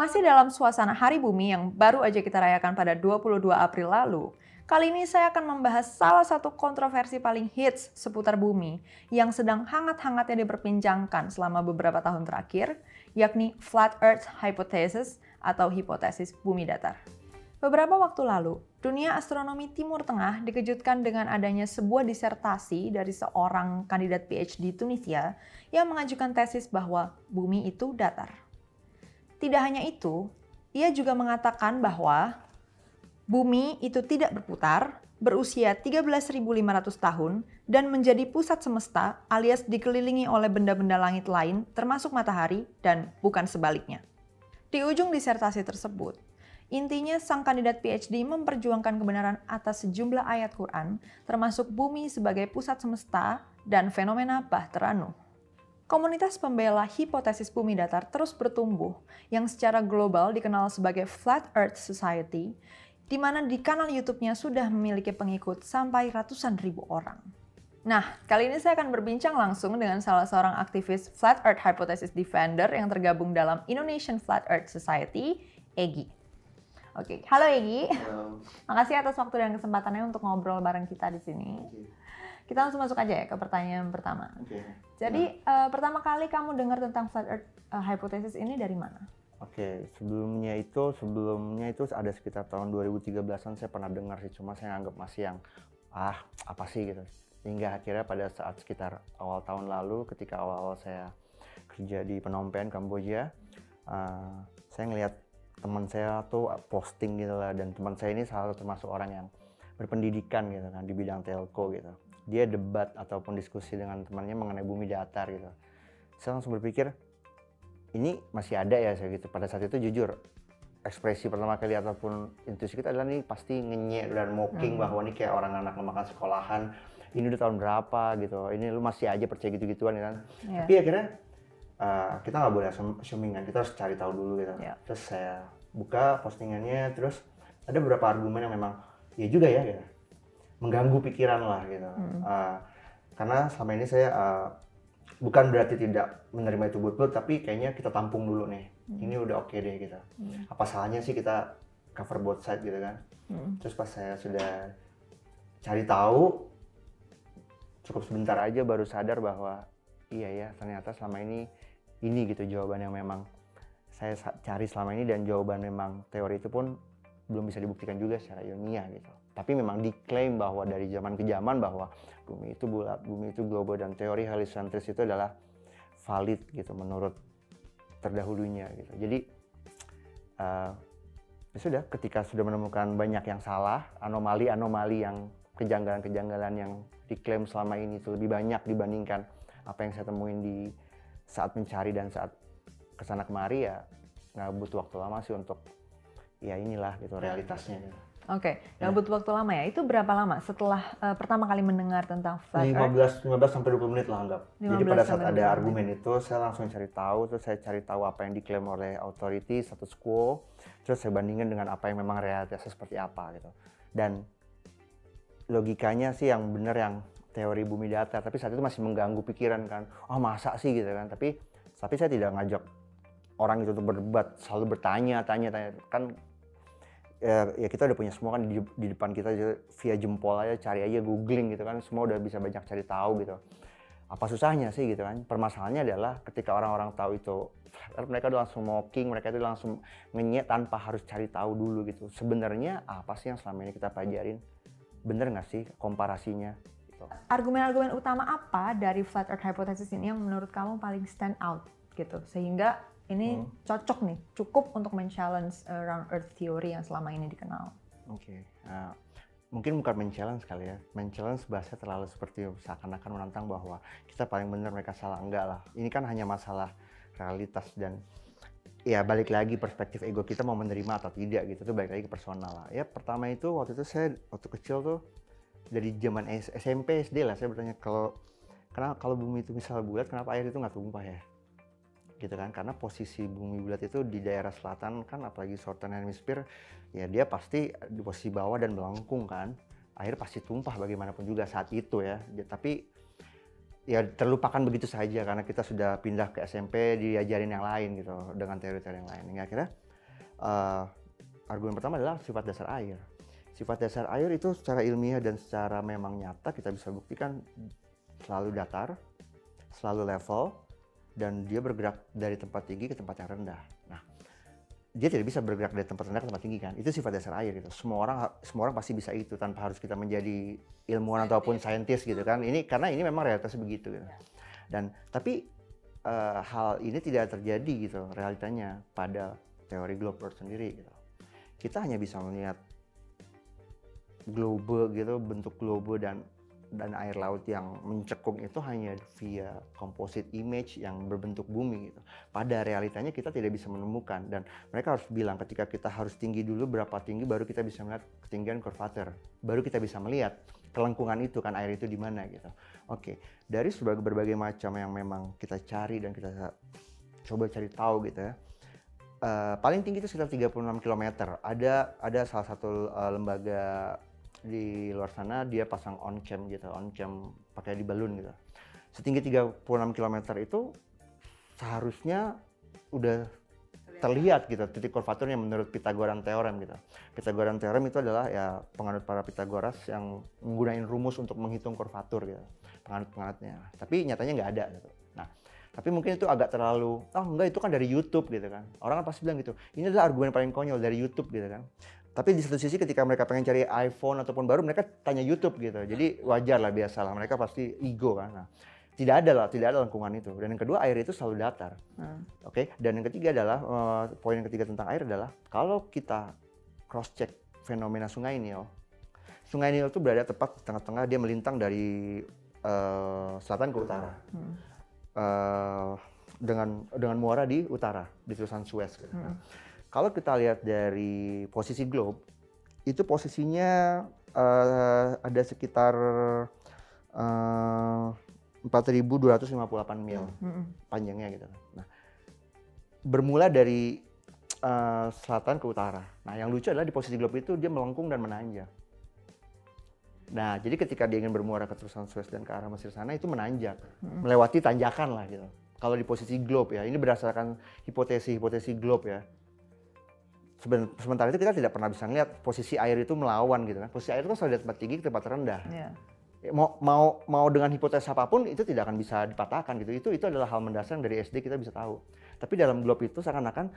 Masih dalam suasana Hari Bumi yang baru aja kita rayakan pada 22 April lalu, kali ini saya akan membahas salah satu kontroversi paling hits seputar bumi yang sedang hangat-hangatnya diperbincangkan selama beberapa tahun terakhir, yakni Flat Earth Hypothesis atau hipotesis bumi datar. Beberapa waktu lalu, dunia astronomi Timur Tengah dikejutkan dengan adanya sebuah disertasi dari seorang kandidat PhD Tunisia yang mengajukan tesis bahwa bumi itu datar. Tidak hanya itu, ia juga mengatakan bahwa bumi itu tidak berputar, berusia 13.500 tahun, dan menjadi pusat semesta alias dikelilingi oleh benda-benda langit lain termasuk matahari dan bukan sebaliknya. Di ujung disertasi tersebut, intinya sang kandidat PhD memperjuangkan kebenaran atas sejumlah ayat Quran, termasuk bumi sebagai pusat semesta dan fenomena Bahteranu. Komunitas pembela hipotesis bumi datar terus bertumbuh, yang secara global dikenal sebagai Flat Earth Society, di mana di kanal YouTube-nya sudah memiliki pengikut sampai ratusan ribu orang. Nah, kali ini saya akan berbincang langsung dengan salah seorang aktivis Flat Earth Hypothesis Defender yang tergabung dalam Indonesian Flat Earth Society, Egi. Oke, halo Egi. Halo. Makasih atas waktu dan kesempatannya untuk ngobrol bareng kita di sini. Oke. Kita langsung masuk aja ya ke pertanyaan pertama. Oke. Jadi eh, pertama kali kamu dengar tentang flat earth eh, hypothesis ini dari mana? Oke, sebelumnya itu sebelumnya itu ada sekitar tahun 2013-an saya pernah dengar sih, cuma saya anggap masih yang ah apa sih gitu. Hingga akhirnya pada saat sekitar awal tahun lalu, ketika awal-awal saya kerja di Phnom Penh, Kamboja, eh, saya ngelihat teman saya tuh posting gitu lah, dan teman saya ini salah satu termasuk orang yang berpendidikan gitu kan di bidang telco gitu. Dia debat ataupun diskusi dengan temannya mengenai bumi datar gitu. Saya langsung berpikir, ini masih ada ya saya gitu pada saat itu jujur ekspresi pertama kali ataupun intuisi kita adalah nih pasti ngenyek dan mocking Hmm. bahwa ini kayak orang anak makan sekolahan ini udah tahun berapa gitu ini lu masih aja percaya gitu-gituan ya kan Ya. tapi akhirnya uh, kita nggak boleh assum- assuming kan kita harus cari tahu dulu gitu Ya. terus saya buka postingannya terus ada beberapa argumen yang memang ya juga ya gitu mengganggu pikiran lah gitu Hmm. Uh, karena selama ini saya uh, bukan berarti tidak menerima itu betul tapi kayaknya kita tampung dulu nih ini udah oke deh gitu Hmm. apa salahnya sih kita cover both side gitu kan Hmm. terus pas saya sudah cari tahu cukup sebentar aja baru sadar bahwa iya ya ternyata selama ini ini gitu jawaban yang memang saya sa- cari selama ini dan jawaban memang teori itu pun belum bisa dibuktikan juga secara ilmiah gitu tapi memang diklaim bahwa dari zaman ke zaman bahwa bumi itu bulat bumi itu global dan teori heliocentris itu adalah valid gitu menurut terdahulunya gitu jadi eh, ya sudah ketika sudah menemukan banyak yang salah anomali-anomali yang kejanggalan-kejanggalan yang diklaim selama ini itu lebih banyak dibandingkan apa yang saya temuin di saat mencari dan saat ke sana kemari ya nggak butuh waktu lama sih untuk ya inilah gitu realitasnya gitu. Oke, Ya. nggak butuh waktu lama ya. Itu berapa lama setelah eh, pertama kali mendengar tentang flat earth? 15 15 sampai 20 menit lah anggap. Jadi 15 pada saat ada 20 argumen itu saya langsung cari tahu terus saya cari tahu apa yang diklaim oleh authority status quo terus saya bandingkan dengan apa yang memang realitasnya seperti apa gitu. Dan logikanya sih yang benar yang teori bumi datar tapi saat itu masih mengganggu pikiran kan. Oh masa sih gitu kan. Tapi tapi saya tidak ngajak orang itu untuk berdebat, selalu bertanya, tanya, tanya. Kan ya, ya kita udah punya semua kan di, di depan kita aja via jempol aja cari aja googling gitu kan. Semua udah bisa banyak cari tahu gitu. Apa susahnya sih gitu kan? Permasalahannya adalah ketika orang-orang tahu itu mereka udah langsung mocking mereka itu langsung ngenyek tanpa harus cari tahu dulu gitu. Sebenarnya apa sih yang selama ini kita pelajarin? Bener nggak sih komparasinya? Gitu. Argumen-argumen utama apa dari flat earth hypothesis ini yang menurut kamu paling stand out gitu? Sehingga ini Hmm. cocok nih, cukup untuk men-challenge eh, round earth theory yang selama ini dikenal. Oke, nah, mungkin bukan men-challenge kali ya. Men-challenge bahasa terlalu seperti seakan-akan menantang bahwa kita paling benar mereka salah. Enggak lah, ini kan hanya masalah realitas dan ya balik lagi perspektif ego kita mau menerima atau tidak gitu. Itu balik lagi ke personal lah. Ya pertama itu waktu itu saya waktu kecil tuh dari zaman SMP SD lah saya bertanya kalau karena kalau bumi itu misal bulat kenapa air itu nggak tumpah ya? Gitu kan. Karena posisi bumi bulat itu di daerah selatan kan apalagi Southern Hemisphere ya dia pasti di posisi bawah dan melengkung kan. Air pasti tumpah bagaimanapun juga saat itu ya. Ya, tapi ya terlupakan begitu saja karena kita sudah pindah ke SMP diajarin yang lain gitu dengan teori-teori yang lain. Hingga akhirnya uh, argumen pertama adalah sifat dasar air. Sifat dasar air itu secara ilmiah dan secara memang nyata kita bisa buktikan selalu datar, selalu level, dan dia bergerak dari tempat tinggi ke tempat yang rendah. Nah, dia tidak bisa bergerak dari tempat rendah ke tempat tinggi kan? Itu sifat dasar air gitu. Semua orang semua orang pasti bisa itu tanpa harus kita menjadi ilmuwan ataupun saintis gitu kan. Ini karena ini memang realitasnya begitu gitu. Dan tapi uh, hal ini tidak terjadi gitu realitanya pada teori globe sendiri gitu. Kita hanya bisa melihat globe gitu bentuk globe dan dan air laut yang mencekung itu hanya via composite image yang berbentuk bumi gitu. Pada realitanya kita tidak bisa menemukan dan mereka harus bilang ketika kita harus tinggi dulu berapa tinggi baru kita bisa melihat ketinggian curvature. Baru kita bisa melihat kelengkungan itu kan air itu di mana gitu. Oke, dari berbagai, berbagai macam yang memang kita cari dan kita coba cari tahu gitu ya. Uh, paling tinggi itu sekitar 36 km. Ada ada salah satu uh, lembaga di luar sana dia pasang on cam gitu, on cam pakai di balon gitu. Setinggi 36 km itu seharusnya udah terlihat gitu titik kurvaturnya menurut Pythagorean theorem gitu. Pythagorean theorem itu adalah ya penganut para Pythagoras yang menggunakan rumus untuk menghitung kurvatur gitu. Penganut-penganutnya. Tapi nyatanya nggak ada gitu. Nah, tapi mungkin itu agak terlalu, oh enggak itu kan dari YouTube gitu kan. Orang kan pasti bilang gitu, ini adalah argumen paling konyol dari YouTube gitu kan. Tapi di satu sisi ketika mereka pengen cari iPhone ataupun baru mereka tanya YouTube gitu. Jadi wajar lah biasa lah mereka pasti ego kan. Nah, tidak ada lah, tidak ada lengkungan itu. Dan yang kedua air itu selalu datar. Hmm. Oke. Okay? Dan yang ketiga adalah uh, poin yang ketiga tentang air adalah kalau kita cross check fenomena Sungai Nil. Sungai Nil itu berada tepat di tengah-tengah dia melintang dari uh, selatan ke utara. Hmm. Uh, dengan dengan muara di utara di terusan Suez. Gitu. Hmm. Kalau kita lihat dari posisi globe, itu posisinya uh, ada sekitar uh, 4.258 mil hmm. panjangnya gitu. Nah, bermula dari uh, selatan ke utara. Nah, yang lucu adalah di posisi globe itu dia melengkung dan menanjak. Nah, jadi ketika dia ingin bermuara ke terusan Suez dan ke arah Mesir sana itu menanjak, hmm. melewati tanjakan lah gitu. Kalau di posisi globe ya, ini berdasarkan hipotesi-hipotesi globe ya sementara itu kita tidak pernah bisa melihat posisi air itu melawan gitu kan. Posisi air itu kan selalu di tempat tinggi ke tempat rendah. Yeah. Mau mau mau dengan hipotesis apa pun itu tidak akan bisa dipatahkan gitu. Itu itu adalah hal mendasar yang dari SD kita bisa tahu. Tapi dalam globe itu seakan-akan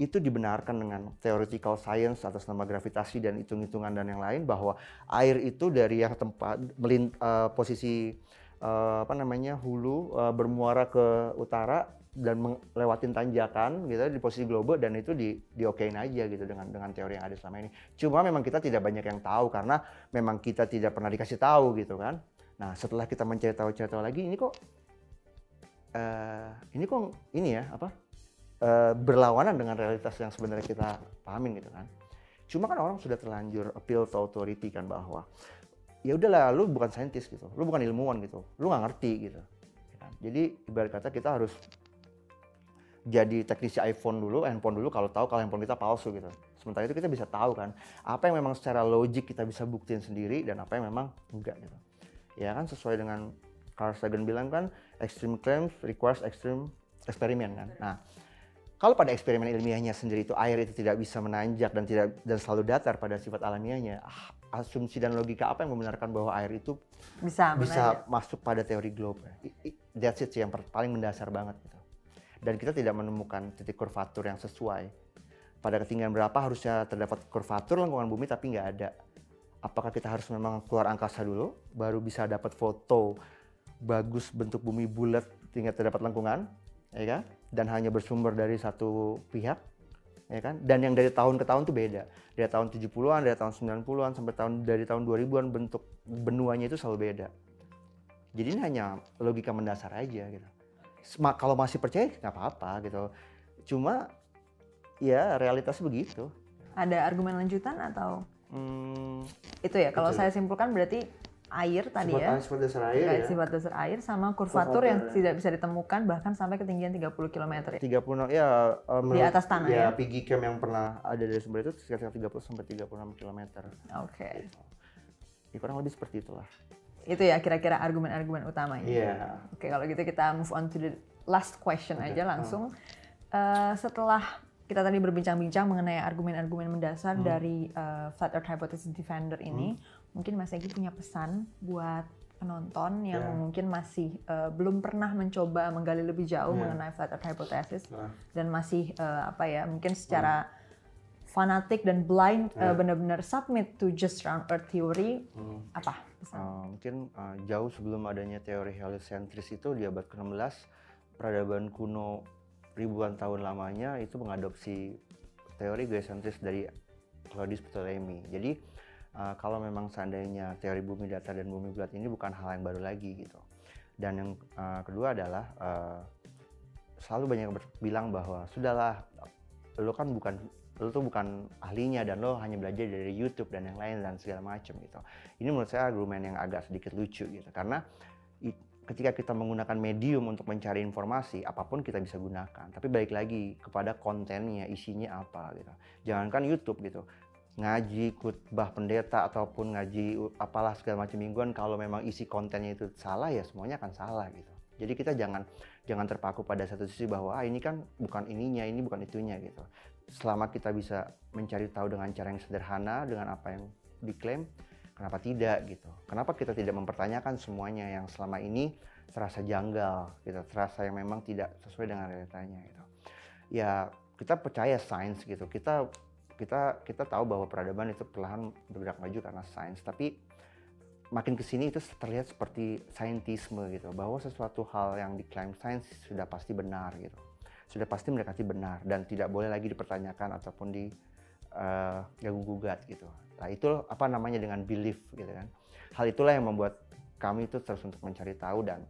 itu dibenarkan dengan theoretical science atas nama gravitasi dan hitung-hitungan dan yang lain bahwa air itu dari yang tempat melint, uh, posisi uh, apa namanya hulu uh, bermuara ke utara dan melewatin tanjakan gitu di posisi global dan itu di diokein aja gitu dengan dengan teori yang ada selama ini. Cuma memang kita tidak banyak yang tahu karena memang kita tidak pernah dikasih tahu gitu kan. Nah setelah kita mencari tahu cari tahu lagi ini kok uh, ini kok ini ya apa uh, berlawanan dengan realitas yang sebenarnya kita pahamin gitu kan. Cuma kan orang sudah terlanjur appeal to authority kan bahwa ya udahlah lu bukan saintis gitu, lu bukan ilmuwan gitu, lu nggak ngerti gitu. Ya kan. Jadi ibarat kata kita harus jadi teknisi iPhone dulu, handphone dulu kalau tahu kalau handphone kita palsu gitu. Sementara itu kita bisa tahu kan apa yang memang secara logik kita bisa buktiin sendiri dan apa yang memang enggak gitu. Ya kan sesuai dengan Carl Sagan bilang kan extreme claims requires extreme eksperimen kan. Nah, kalau pada eksperimen ilmiahnya sendiri itu air itu tidak bisa menanjak dan tidak dan selalu datar pada sifat alamiahnya, ah, asumsi dan logika apa yang membenarkan bahwa air itu bisa bisa masuk pada teori globe? That's it sih yang paling mendasar banget gitu dan kita tidak menemukan titik kurvatur yang sesuai. Pada ketinggian berapa harusnya terdapat kurvatur lengkungan bumi tapi nggak ada. Apakah kita harus memang keluar angkasa dulu baru bisa dapat foto bagus bentuk bumi bulat tinggal terdapat lengkungan, ya kan? Dan hanya bersumber dari satu pihak, ya kan? Dan yang dari tahun ke tahun itu beda. Dari tahun 70-an, dari tahun 90-an sampai tahun dari tahun 2000-an bentuk benuanya itu selalu beda. Jadi ini hanya logika mendasar aja gitu kalau masih percaya nggak apa-apa gitu cuma ya realitas begitu ada argumen lanjutan atau hmm, itu ya kalau saya simpulkan berarti air tadi sifat ya sifat dasar air ya. sifat dasar air sama kurvatur yang tidak bisa ditemukan bahkan sampai ketinggian 30 km ya 30 ya um, di atas tanah ya, ya PG Cam yang pernah ada dari sumber itu sekitar 30 sampai 36 km oke okay. ya, kurang lebih seperti itulah itu ya kira-kira argumen-argumen utamanya. Iya. Yeah. Oke, kalau gitu kita move on to the last question okay. aja langsung. Uh, setelah kita tadi berbincang-bincang mengenai argumen-argumen mendasar hmm. dari uh, flat earth hypothesis defender ini, hmm. Mungkin Mas Egi punya pesan buat penonton yang yeah. mungkin masih uh, belum pernah mencoba menggali lebih jauh yeah. mengenai flat earth hypothesis nah. dan masih uh, apa ya mungkin secara hmm. fanatik dan blind yeah. uh, benar-benar submit to just round earth theory hmm. apa Uh, mungkin uh, jauh sebelum adanya teori heliocentris itu di abad ke-16 peradaban kuno ribuan tahun lamanya itu mengadopsi teori geosentris dari Claudius Ptolemy. Jadi uh, kalau memang seandainya teori bumi datar dan bumi bulat ini bukan hal yang baru lagi gitu. Dan yang uh, kedua adalah uh, selalu banyak bilang bahwa sudahlah lo kan bukan lo tuh bukan ahlinya dan lo hanya belajar dari YouTube dan yang lain dan segala macam gitu. Ini menurut saya argumen yang agak sedikit lucu gitu karena ketika kita menggunakan medium untuk mencari informasi, apa pun kita bisa gunakan. Tapi balik lagi kepada kontennya, isinya apa gitu. Jangankan YouTube gitu. Ngaji khutbah pendeta ataupun ngaji apalah segala macam mingguan kalau memang isi kontennya itu salah ya semuanya akan salah gitu. Jadi kita jangan jangan terpaku pada satu sisi bahwa ah, ini kan bukan ininya, ini bukan itunya gitu. Selama kita bisa mencari tahu dengan cara yang sederhana dengan apa yang diklaim, Kenapa tidak gitu? Kenapa kita tidak mempertanyakan semuanya yang selama ini terasa janggal, gitu, terasa yang memang tidak sesuai dengan realitanya gitu. Ya kita percaya sains gitu. Kita kita kita tahu bahwa peradaban itu perlahan bergerak maju karena sains, tapi makin ke sini itu terlihat seperti saintisme gitu, bahwa sesuatu hal yang diklaim sains sudah pasti benar gitu, sudah pasti mendekati benar dan tidak boleh lagi dipertanyakan ataupun di uh, gugat gitu. Nah itu apa namanya dengan belief gitu kan. Hal itulah yang membuat kami itu terus untuk mencari tahu dan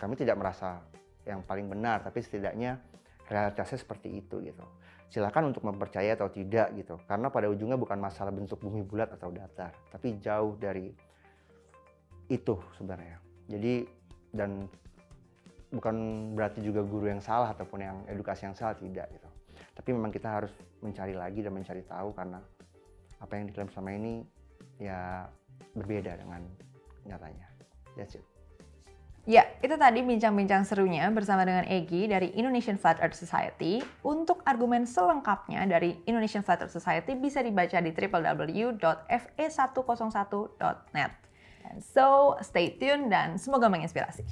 kami tidak merasa yang paling benar, tapi setidaknya realitasnya seperti itu gitu. Silakan untuk mempercaya atau tidak gitu, karena pada ujungnya bukan masalah bentuk bumi bulat atau datar, tapi jauh dari itu sebenarnya. Jadi dan bukan berarti juga guru yang salah ataupun yang edukasi yang salah tidak gitu. Tapi memang kita harus mencari lagi dan mencari tahu karena apa yang diklaim selama ini ya berbeda dengan nyatanya. That's it. Ya, itu tadi bincang-bincang serunya bersama dengan Egi dari Indonesian Flat Earth Society. Untuk argumen selengkapnya dari Indonesian Flat Earth Society bisa dibaca di www.fe101.net. So, stay tuned dan semoga menginspirasi.